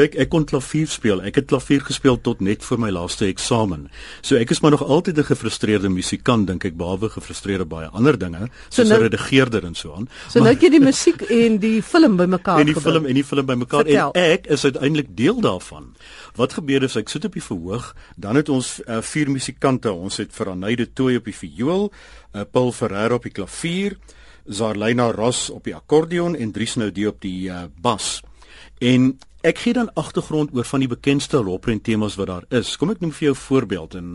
Kyk, ek kon klavier speel. Ek het klavier gespeel tot net voor my laaste eksamen. So ek is maar nog altyd 'n gefrustreerde musikant dink ek, behalwe gefrustreerde baie ander dinge, soos so nou, redigeerder en so aan. So nou het jy die musiek en die film bymekaar gebring. En die gebring. film en die film bymekaar en ek is uiteindelik deel daarvan. Wat gebeur is ek sit op die verhoog, dan het ons uh, vier musikante. Ons het vir Anayde Tooi op die viool, uh, Paul Ferreira op die klavier, Zarlina Ross op die akkordeon en Dries Noude op die uh, bas. En ek gee dan agtergrond oor van die bekendste rolprent temas wat daar is. Kom ek noem vir jou voorbeeld en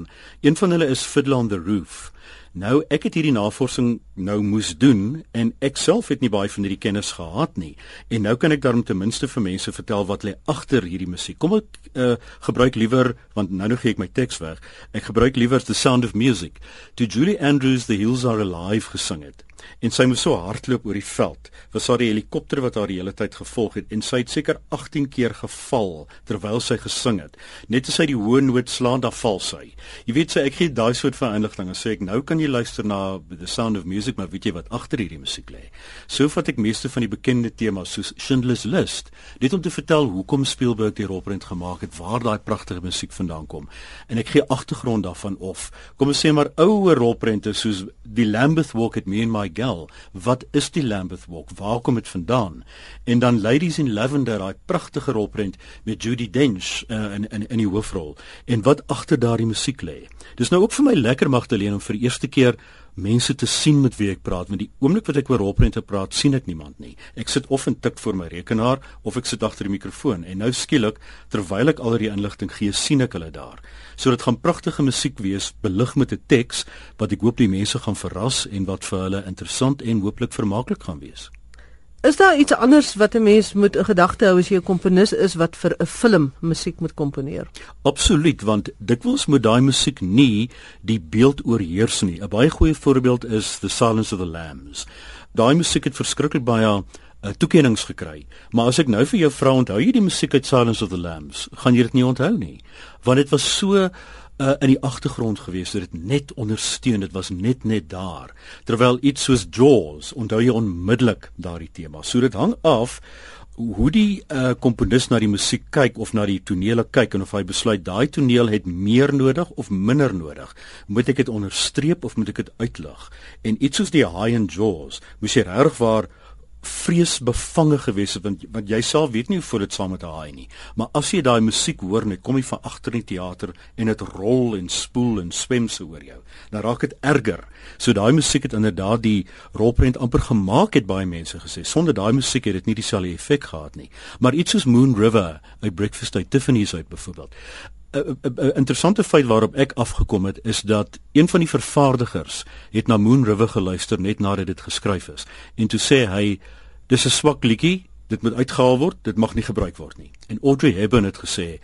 een van hulle is Fiddler on the Roof. Nou ek het hierdie navorsing nou moes doen en ek self het nie baie van hierdie kennis gehad nie. En nou kan ek daarom ten minste vir mense vertel wat lê agter hierdie musiek. Kom ek uh, gebruik liewer want nou nou gee ek my teks weg. Ek gebruik liewer The Sound of Music. To Julie Andrews The Hills Are Alive gesing het en sy moes so hardloop oor die veld. Was haar die helikopter wat haar die hele tyd gevolg het en sy het seker 18 keer geval terwyl sy gesing het. Net as sy die hoë noot slaan, dan val sy. Jy weet sy ek gee daai soort van inligting en sê ek nou kan jy luister na The Sound of Music, maar weet jy wat agter hierdie musiek lê? So vat ek meeste van die bekende temas soos Schindler's List, net om te vertel hoekom Spielberg die rolprent gemaak het, waar daai pragtige musiek vandaan kom. En ek gee agtergrond daarvan of kom ons sê maar ouer rolprente soos die Lambeth Walk at Me and My Gal. Wat is die Lambeth Walk? Waar kom dit vandaan? En dan Ladies in Lavender, daai pragtige rolprent met Judy Dench uh, in in in die hoofrol. En wat agter daardie musiek lê. Dis nou ook vir my lekker Magdalene om vir eerste keer mense te sien met wie ek praat want die oomblik wat ek oor rolprente praat sien ek niemand nie. Ek sit of en tik voor my rekenaar of ek sit agter die mikrofoon en nou skielik terwyl ek al die inligting gee sien ek hulle daar. So dit gaan pragtige musiek wees belig met 'n teks wat ek hoop die mense gaan verras en wat vir hulle interessant en hooplik vermaaklik gaan wees Is daar iets anders wat 'n mens moet in gedagte hou as jy 'n komponis is wat vir 'n film musiek moet komponeer? Absoluut, want dikwels moet daai musiek nie die beeld oorheers nie. 'n Baie goeie voorbeeld is The Silence of the Lambs. Daai musiek het verskriklik baie uh, toekennings gekry. Maar as ek nou vir jou vra, onthou jy die musiek uit Silence of the Lambs? Gaan jy dit nie onthou nie? Want dit was so uh, in die agtergrond gewees het dit net ondersteun dit was net net daar. Terwyl iets soos Jaws onthou jy onmiddellik daardie tema. So dit hang af hoe die uh, komponis na die musiek kyk of na die tonele kyk en of hy besluit daai toneel het meer nodig of minder nodig. Moet ek dit onderstreep of moet ek dit uitlig? En iets soos die high and jaws moet jy reg waar vreesbevange gewees het want want jy self weet nie hoe voel dit saam met haar nie. Maar as jy daai musiek hoor net kom jy van agter in die teater en dit rol en spoel en swem so oor jou dan raak dit erger. So daai musiek het inderdaad die rolprent amper gemaak het baie mense gesê. Sonder daai musiek het dit nie dieselfde effek gehad nie. Maar iets soos Moon River uit Breakfast at Tiffany's uit byvoorbeeld 'n interessante feit waarop ek afgekom het is dat een van die vervaardigers het na Moon River geluister net nadat dit geskryf is en toe sê hy dis 'n swak liedjie dit moet uitgehaal word dit mag nie gebruik word nie en Audrey Hepburn het gesê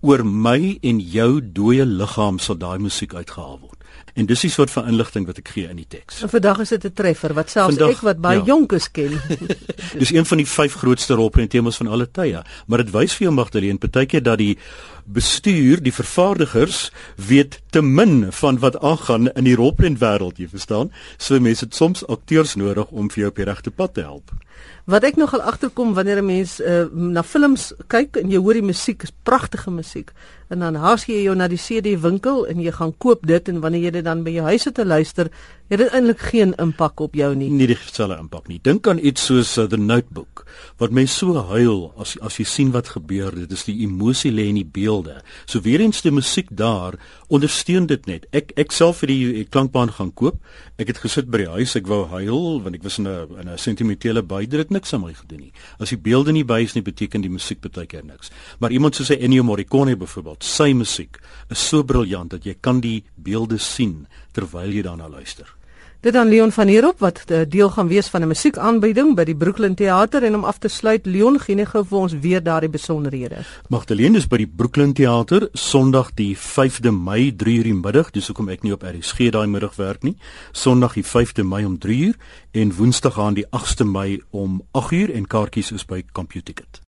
oor my en jou dooie liggaam sal daai musiek uitgehaal word En dis die soort van inligting wat ek gee in die teks. En vandag is dit 'n treffer wat selfs vandag, ek wat baie ja. jonk is ken. dis een van die vyf grootste rolprent temas van alle tye, maar dit wys vir jou Magdalene partykeer dat die bestuur, die vervaardigers weet te min van wat aangaan in die rolprent wêreld, jy verstaan? So mense het soms akteurs nodig om vir jou op die regte pad te help. Wat ek nogal agterkom wanneer 'n mens uh, na films kyk en jy hoor die musiek, is pragtige musiek. En dan haas jy jou na die CD winkel en jy gaan koop dit en wanneer jy dit dan by jou huis sit te luister, het dit eintlik geen impak op jou nie. Nie dieselfde impak nie. Dink aan iets soos uh, The Notebook wat mense so huil as as jy sien wat gebeur. Dit is die emosie lê in die beelde. So weer eens die musiek daar ondersteun dit net. Ek ek self vir die klankbaan gaan koop. Ek het gesit by die huis, ek wou huil want ek was in 'n in 'n sentimentele bydrae niks aan my gedoen nie. As die beelde nie by is nie, beteken die musiek baie keer niks. Maar iemand soos Ennio Morricone byvoorbeeld, sy musiek is so briljant dat jy kan die beelde sien terwyl jy daarna luister. Dit dan Leon van hierop wat eh, deel gaan wees van 'n musiekaanbieding by die Brooklyn Theater en om af te sluit Leon gee net gou vir ons weer daardie besonderhede. Magdalene is by die Brooklyn Theater Sondag die 5de Mei 3:00 in die middag, dis hoekom ek nie op RSG daai middag werk nie. Sondag die 5de Mei om 3:00 en Woensdag aan die 8de Mei om 8:00 en kaartjies is by CompuTicket.